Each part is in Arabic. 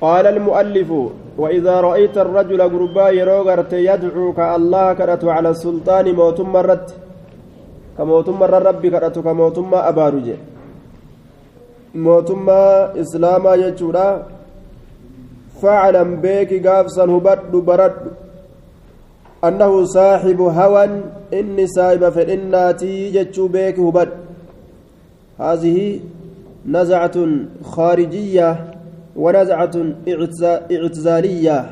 قال المؤلف وإذا رأيت الرجل قربا يروغرت يدعوك الله كرت على السلطان موتم مرت كموتم مر ربي كرت كموتم أبارج موتم إسلاما يجورا فاعلم بك قافصا هبد برد أنه صاحب هوى إني سايب فإناتي جتشو بك هبد. هذه نزعة خارجية. ونزعة اعتزالية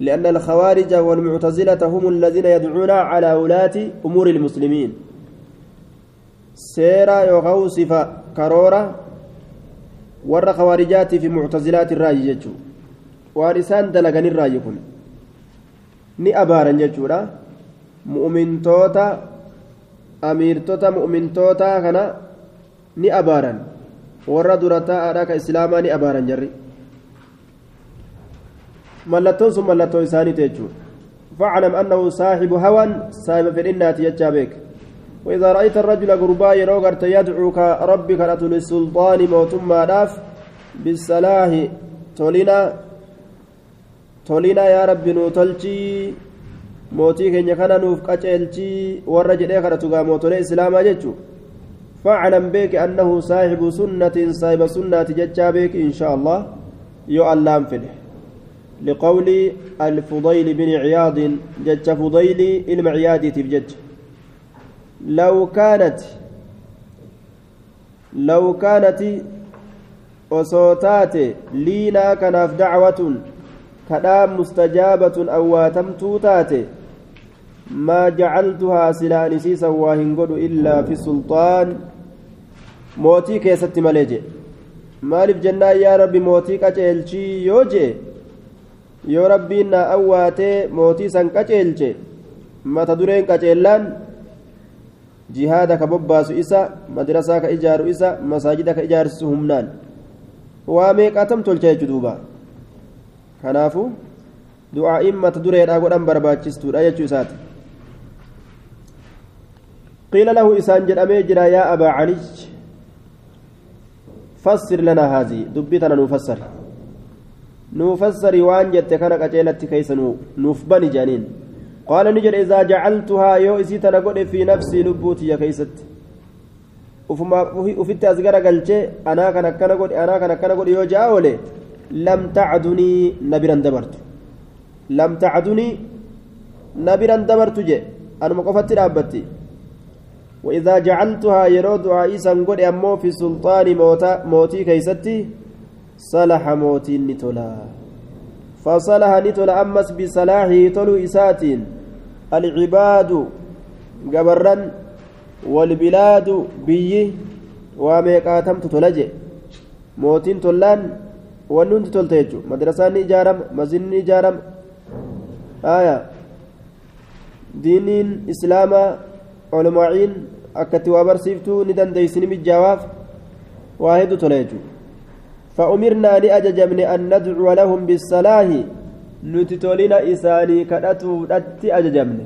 لأن الخوارج والمعتزلة هم الذين يدعون على ولاة أمور المسلمين. سيرا يغوصف كرورة ور خوارجات في معتزلات الرأي جتشو وارسان دلغن الرأي كن. ni abaaran jechuudha mu'mintoota amiirtota mu'mintootaa kana ni abaaran warra dura taa'aadha ka islaamaa ni abaaran jarri mallattoon sun mallattoo isaaniiti jechuudha فاعلم أنه صاحب هوى صاحب في الإنات يجابك وإذا رأيت الرجل قربا يروغرت يدعوك ربك للسلطان موتما داف بالصلاح تولينا تولينا يا رب kana nuuf qaceelchii warra jedhee kadhatugaa mootolee islaamaa jechuudha فاعلم بك أنه صاحب سنة صاحب سنة ججا بك إن شاء الله. يؤلم فيه لقول الفضيل بن عياض جج فضيل المعياد تبجج لو كانت لو كانت وصوتات لينا كناف دعوة كلام مستجابة أو واتمتو تاتي ما جعلتها سلانسيسا واهنقل إلا في السلطان maaliif jennaan yaa rabbi mootii qaceelchii yoo jee yoo rabbiin na awwaatee mootii san qaceelche mata dureen qaceellaan jihaada ka bobbaasu isa madrasaa ka ijaaru isa masaajida ka ijaarsisu humnaan waa meeqaatam tolcha jechu duuba kanaafu du'aa'iin mata dureedhaa godhan barbaachistuudha jechuu isaati قيل له إسان جرأمي جرا يا أبا علي فسر لنا هذه دبتنا نفسر نفسر وان جت كان قتيلت كيس نفبني جانين قال نجر إذا جعلتها يو إسيتنا قد في نفسي لبوتي يا كيست garagalche anaa kan akkana godhe anaa kan akkana godhe yoo ja'a oole lam tacdunii na biran dabartu lam tacdunii na biran dabartu je anuma qofatti dhaabbatti وإذا جعلتها يرود عيسى قد أمو في سلطان موتا موتي كيستي صلح موتي نتولا. فصلح نتولا أمس بصلاحه تلو إساتين. العباد جبرا والبلاد بي وميقاتمت تلجي موتين تلان وننت تلتيجو مدرسان إجارم مزن إجارم آية. دين إسلاما علماءين akkatti waa barsiiftuu ni dandeeysini mijjaawaaf waa hedduu tola jechuu فأمرنا لأججبن أن ندعو لهم بالصلاح نتتولين إساني كدتو دتي أججبن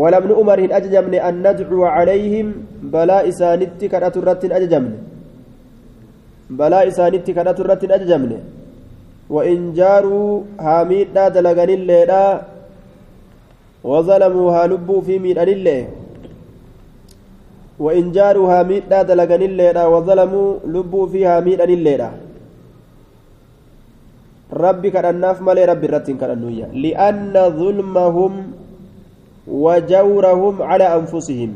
ولم نؤمر أججبن أن ندعو عليهم بلا إسانتي كدتو رت أججبن بلا إسانتي كدتو رت أججبن وإن جاروا هاميد دلغن الليلا وظلموا هالبوا في ميدان الليل وإن جاروها ميدا دلغن الليلة وظلموا لبوا فيها ربي مالي ربي لأن ظلمهم وجورهم على أنفسهم.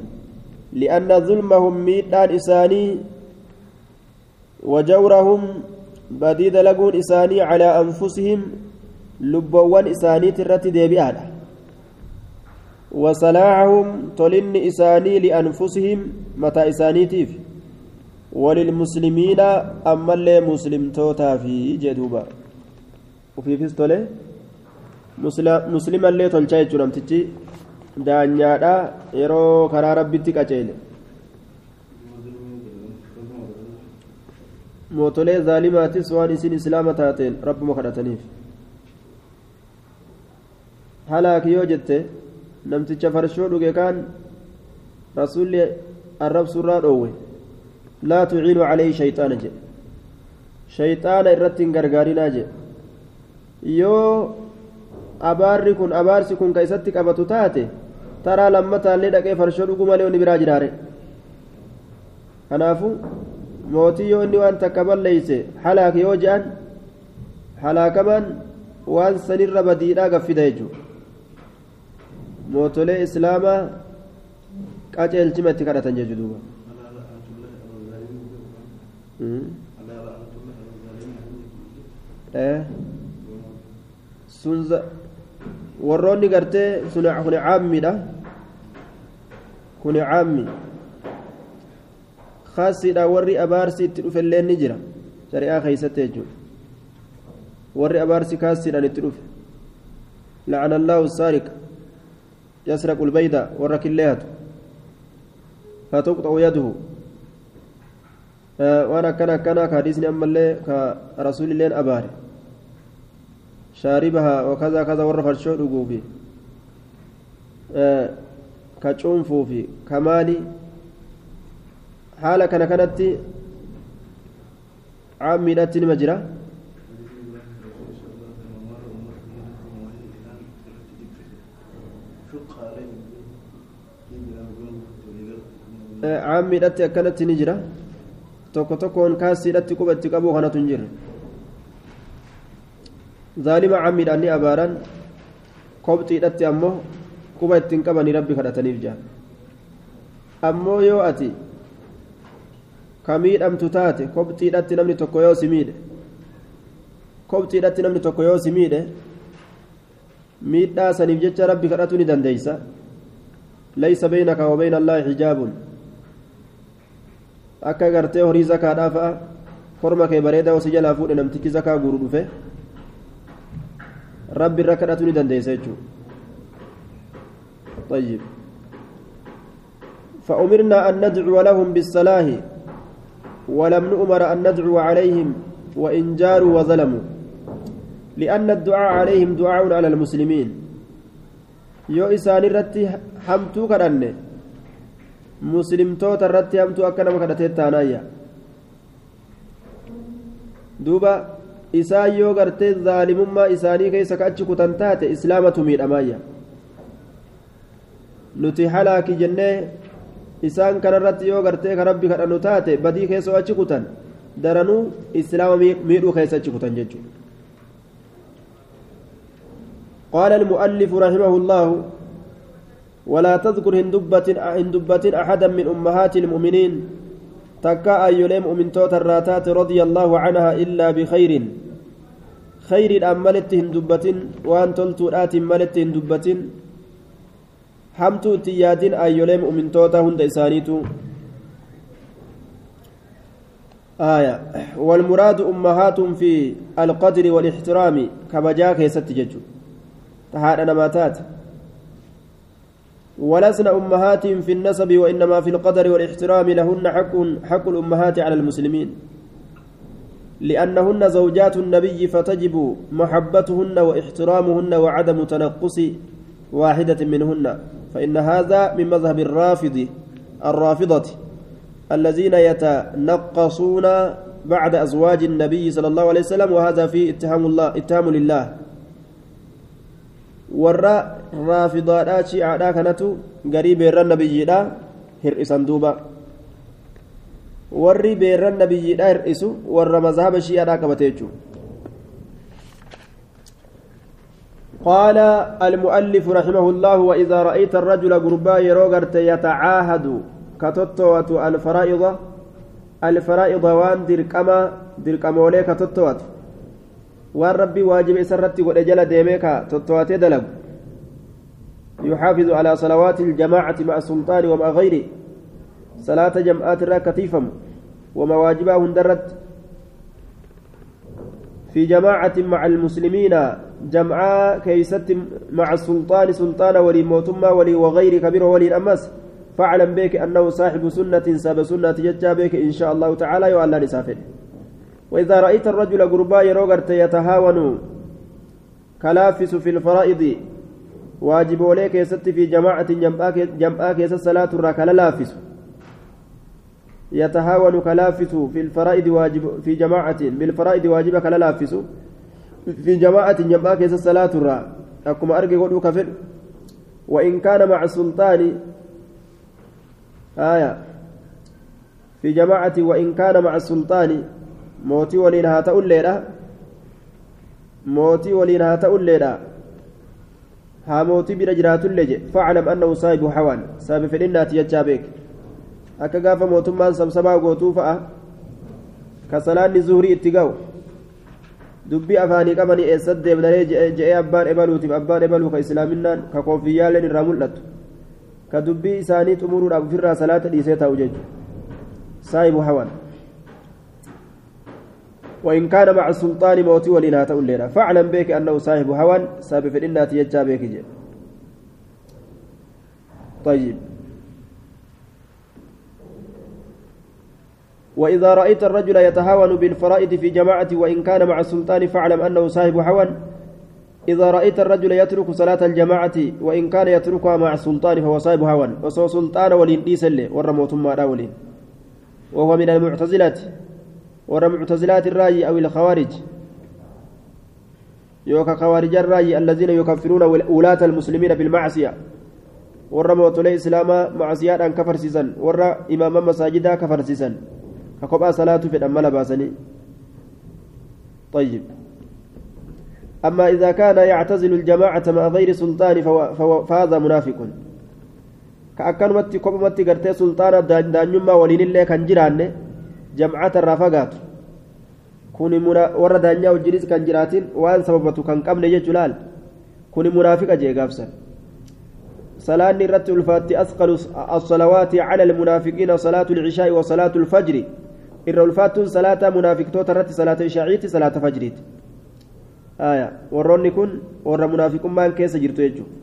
لأن ظلمهم إساني وجورهم بديد لقون إساني على أنفسهم لبوان إساني ترتي وصلاحهم تلن إساني لأنفسهم متى إسانيتيف وللمسلمين أما مسلم توتا في جدوبا وفي فيستولي مسلما اللي تلشاي جرمتجي daanyaadha yeroo karaa rabbitti qaceele mootolee zaalimaatis waan isin islaama taateen rabbuma kadhataniif halaaki yoo jette namticha farshoo dhuge kaan rasuulli arrabsurraa dhoowwe laa tuciinu calayhi shayxaana jedhe shayxaana irratti hin gargaarinaa jee yoo abaarri kun abaarsi kun ka isatti qabatu taate taraa lammataallee dhaqee farshoo dhuguu malee onni biraa jiraare kanaafu mootii yoo inni waan takka balleeyse halaaka yoo je'an halaakamaan waan sanirra badiidhaa gaffida jechuudha mootolee islaamaa qaceelchima itti kadhatan jechuudha duuba. sun warroonni gartee kun caammiidha kun caammi khaasiidha warri abaarsi itti dhufellee ni jira shari'aa keeysatti jechuudha warri abaarsi kaasiidhaan itti dhufe lacana allaahu saariqa yasraqu lbayda warra killeehatu fatuqxa'u yaduhu waan akkana akkanaa ka hadiisni ammallee ka rasuulilleen abaare shaaribaha wakaza kaza warra farshoo dhuguufi ka cuunfuufi ka maali haala kana kanatti caammiidhatti nima caammiidhatti akkanatti ni jira tokko tokkoon kaasiidhatti quba itti qabuu kanatu hin jirre zaalima cammiidhaan ni abaaran kobxiidhatti ammoo quba ittiin qabanii rabbi kadhataniif jaa ammoo yoo ati ka miidhamtu taate kobxiidhatti namni tokko yoo si miidhe kobxiidhatti namni tokko yoo si miidhe miidhaa saniif jecha rabbi kadhatu ni dandeeysa laysa beynaka wa beyna allaahi xijaabun akka gartee horii zakaadhaa fa'a korma kee bareedaa si jalaa fuudhe namtichi zakaa guuru dhufe rabbi irra kadhatu ni dandeessa jechuudha طيب فأمرنا أن ندعو لهم بالصلاح ولم نؤمر أن ندعو عليهم وإن جاروا وظلموا لأن الدعاء عليهم دعاء على المسلمين يو إسان الرتي حمتو كرنه muslimtoota irratti hamtuu akka nama kadhatee taanaayya. Duuba isaan yoo gartee zaalimummaa isaanii keessa ka achi kutan taate islaamatu miidhamaayya. Nuti halaaki jennee isaan kanarratti yoo gartee karabbi kadhannu taate badii keessoo achi kutan daranuu islaama miidhuu keessa achi kutan jechuudha. Qaala almu'allifu rahimahu allaahu ولا تذكر هندبة أحدا من أمهات المؤمنين. تكا أيلم من توت الراتات رضي الله عنها إلا بخير. خير أملت هندبة وأن تلت آت ملت هندبة حمت تياد أيلم من توت هند إسانيتو. آية. والمراد أمهات في القدر والإحترام كيست ججو. تهاد نماتات ولسن أمهات في النسب وإنما في القدر والإحترام لهن حق حق الأمهات على المسلمين. لأنهن زوجات النبي فتجب محبتهن وإحترامهن وعدم تنقص واحدة منهن. فإن هذا من مذهب الرافض الرافضة الذين يتنقصون بعد أزواج النبي صلى الله عليه وسلم وهذا فيه اتهام الله اتهام لله. Warra raafidaadhaa shi'aadhaa kanatu garii beerran nabiyyiidha hir'isan duuba warri beerran nabiyyiidha hir'isu warra mazhaba shi'aadhaa qabate jechuudha قال المؤلف رحمه الله وإذا رأيت الرجل قربا يروغرت يتعاهد كتوتوة الفرائض الفرائض وان دركما دركمولي كتوتوة waan rabbii waajiba isarratti godhe jala deemee ka totto'atee dalagu. يحافظ على صلوات الجماعة مع السلطان ومع غيره صلاة جمعات الراكتيفم ومواجبه اندرت في جماعة مع المسلمين جمعاء كيست مع السلطان سلطان ولي موتما ولي وغير كبير ولي أمس فاعلم بك أنه صاحب سنة ساب سنة ججا بك إن شاء الله تعالى يؤلى لسافر وإذا رأيت الرجل قربا يروغرت يتهاون. كلافس في الفرائض. واجب وليك يست في جماعة جمعاء كيس الصلاة الراكل لافس. يتهاون كلافس في الفرائض واجب في جماعة بالفرائض واجب كلا لافس. في جماعة جماعة كيس الصلاة الرا أكما أرجع قولوا كفر وإن كان مع السلطان. آية. في جماعة وإن كان مع السلطان. موتي ولين هاتا الليلة موتي ولين هاتا الليلة ها موتي برجرات الليجة فاعلم أنه صاحب حوان سابف الإنات يجابيك akka gaafa mootummaan sabsabaa gootuu fa'a ka salaanni zuhurii itti ga'u dubbii afaanii qabanii eessatti deemnaree je'ee abbaan ebaluutiif abbaan ebaluu ka islaaminaan ka koofiyyaaleen irraa mul'attu ka dubbii isaanii xumuruudhaaf ofirraa salaata dhiisee taa'u jechuudha saahibu hawan وإن كان مع السلطان موتي ولينا تقول فاعلم بك أنه صاحب هوى سابف الإنات يجا بك طيب. وإذا رأيت الرجل يتهاون بالفرائض في جماعة وإن كان مع السلطان فاعلم أنه صاحب هوى إذا رأيت الرجل يترك صلاة الجماعة وإن كان يتركها مع السلطان فهو صاحب هوى وصو سلطان ولين ديسل ورموت ما ولين وهو من المعتزلة ورمعتزلات الرأي أو الخوارج. يوكا خوارج الرأي الذين يكفرون ولاة المسلمين بالمعصية. ورموت الإسلام معصية أن كفر سيسن ور إمام مساجدا كفر سيسن كقبا صلاة في الأمل باسني. طيب. أما إذا كان يعتزل الجماعة مع غير سلطان فهذا منافق. كأكنمتي كوبمتي قرتي سلطان دانيما ولين الله كان جيرانه. جمعة الرافقات kuni warra daanyaa wajjinis kan jiraatin waan sababatu kan qabne jechu laal kuni munaafiqa jee gaafsan salaanni irratti ulfaatti asqalu as-salawaati cala almunaafiqiina salaatu alcishaai wa salaatu alfajri irra ulfaattuun salaata munaafiqtoota irratti salaata ishaaciitti salaata fajriiti aya warroonni kun warra munaafiqummaan keessa jirtu jechuudha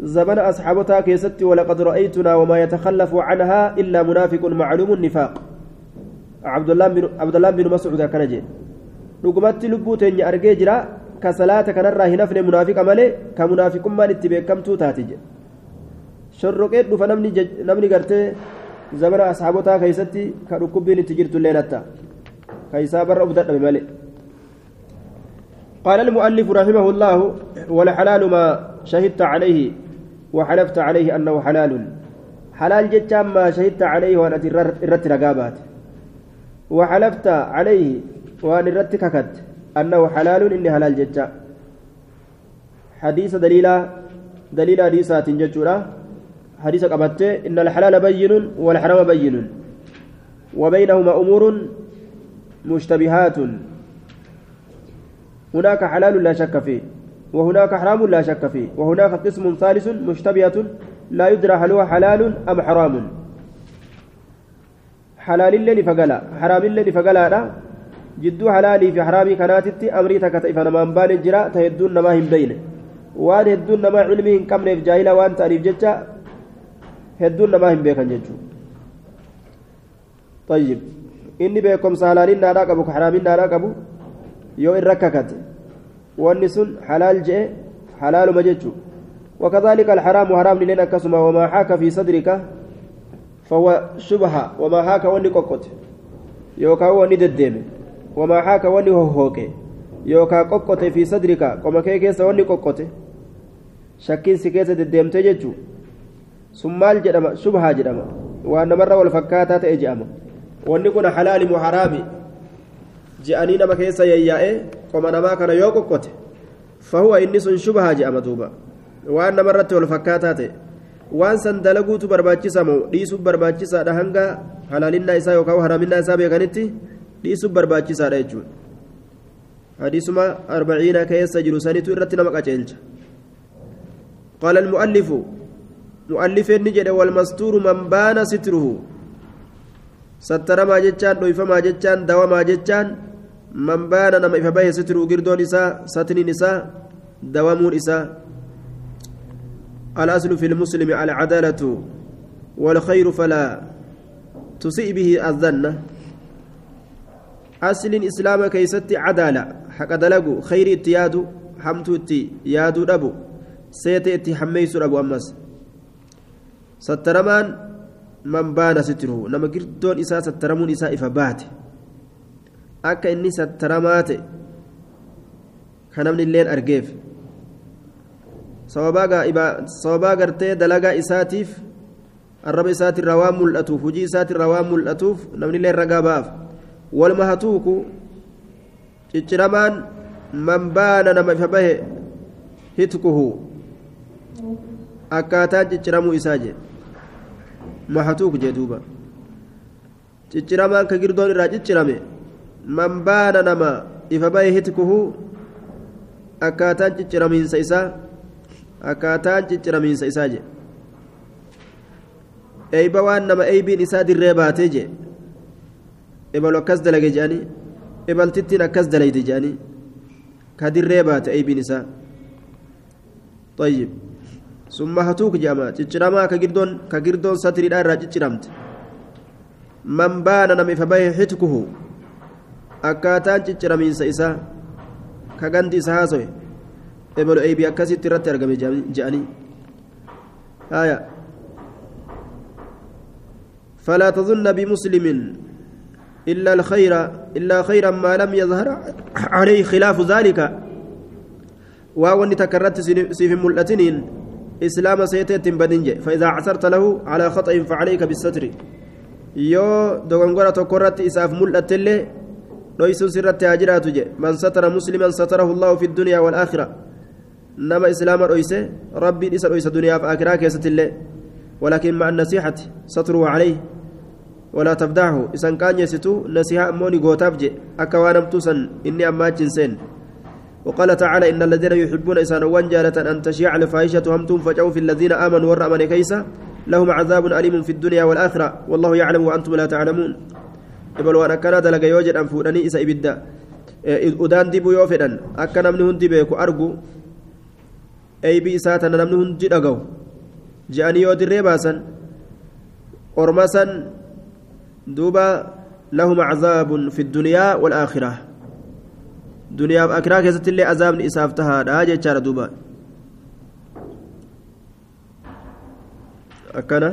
زمن أصحابتها كيست ولقد رأيتنا وما يتخلف عنها إلا منافق معلوم النفاق الله بن مسعود كان جي. dhugumatti lubbuu teenya argee jira ka salaata kanarraa hin hafne munaafiqa malee ka munaafiqummaan itti beekamtuu taate jedhe shorroqee dhufa namni gartee زمن أصحابتها كيستي كركبين تجرت الليلة كيسا بر أبدأ بملئ قال المؤلف رحمه الله والحلال ما شهدت عليه وحلفت عليه أنه حلال. حلال جتام ما شهدت عليه وأنا الرت رقابات وحلفت عليه وأنا الرت ككت أنه حلال إني حلال جتا حديث دليلا دليل حديثات جتورا حديث قبته إن الحلال بين والحرام بين. وبينهما أمور مشتبهات. هناك حلال لا شك فيه وهناك حرام لا شك فيه وهناك قسم ثالث مشتبهة لا يدرى هل هو حلال أم حرام. حلال اللي فقلا حرام اللي فقلا جدو حلالي في حرامي كانت أمري تكتئف أنا من بان الجراء تهدون ما هم بينه وان هدون ما علمهم كم نف جاهلا وان تعريف جتا hedduun namaa hin beekan jechuudha طيب. inni beekumsa halaaliin naadhaa qabu ka haraamiin naadhaa qabu yoo irra kakate wanni sun halaal je'e halaaluma jechuudha وكذلك الحرام حرام لنا كسما وما حاك في صدرك. فهو شبهة وما حاك وني قوقت يوكا وني دديم وما حاك وني هوهوك يوكا قوقت في صدرك وما كيكيس وني قوقت شكين سكيت دديم تججو shubhaa jedhama waan namarra wal fakkaataa ta'e jedhama wanni kun halaali moo haraami je'anii nama keessa yayyaa'e qoma namaa kana yoo qoqqote fahuwa inni sun shubhaa jedhama duuba waan namarratti wal fakkaataa ta'e waan san dalaguutu barbaachisa moo dhiisuuf barbaachisaadha hanga halaalinaa isaa yookaan haraaminaa isaa beekanitti dhiisuuf barbaachisaadha jechuudha hadiisuma arbaciina keessa jiru sanitu irratti nama qaceelcha qaala almu'allifu مؤلفين نجد والمستور من بان ستره سترما جتان دويفما جتان دوما جتان من بان نما إفبايه ستره قردون إساء ستن نساء دوامون إساء الأصل في المسلم العدالة والخير فلا تسيء به الظن أصل إسلام كيست عدالة حق دلقو خير اتيادو حمتو اتي يادو دبو سيتي اتي حميسو دبو أمس baana sitruhu nama girdoon isaa sattaramuun isaa ifa baate akka inni sattaramaa ta'e ka namni illeen argeef sababaa gartee dalagaa isaatiif arraba isaatirraa waan mul'atuuf hujii isaatirraa waan mul'atuuf namni illee ragaa ba'aaf walma hatuuku cicciramaan man baana nama ifa bahe hitkuhu akkaataan cicciramuu isaa jedhe mahatuuk jee duuba cicciramaan ka girdoon irraa ciccirame man baana nama ifa bahe hitkuhu akkaataan cicciramiinsa isaa akkaataan cicciramiinsa isaa jedhe eeyba waan nama eeybiin isaa dirree baatee jedhe ebalu akkas dalage jedhanii ebaltittiin akkas dalayte jedhanii ka dirree baate eeybiin isaa طيب ثم هتوك جاما تشرما كجردون كجردون ستري دار تشرمت من بان نمي فبيه حتكه akkaataan cicciramiinsa isaa ka ganti isa haasoye ebalu eebi akkasitti irratti argame je'anii haya فلا تظن بمسلم إلا الخير إلا خيرا ما لم يظهر عليه خلاف ذلك وأن تكررت سيف ملأتنين إسلام سيتت بدنج فإذا عثرت له على خطأ فعليك بالستر يو دوغنغورا تكررت إساف ملأت اللي ليسوا سرت هاجرات من ستر مسلما ستره الله في الدنيا والآخرة رئيسه ربي إسر رئيس الدنيا في آخرة كيست الله ولكن مع النصيحة ستره عليه ولا تفدعه إذا كان يستو نصيحة أموني قوتاب جي أكوانا متوسن إني أما جنسين وقال تعالى إن الذين يحبون إسان وانجالة أن تشيع الفاحشة همتم فجعوا في الذين آمنوا ورأمن كيسا لهم عذاب أليم في الدنيا والآخرة والله يعلم وأنتم لا تعلمون akkana dalaga yoo jedhan fuudhanii isa ibidda. Udaan dibuu yoo fedhan akka namni hundi beeku argu eeybii isaa tana namni hundi dhagahu je'anii yoo dirree baasan orma san duuba lahum cazaabun fi ddunyaa waalaakhira duniyaaf akiraa keessatti illee azaabni isaaf tahaadha jechaadha duuba akkana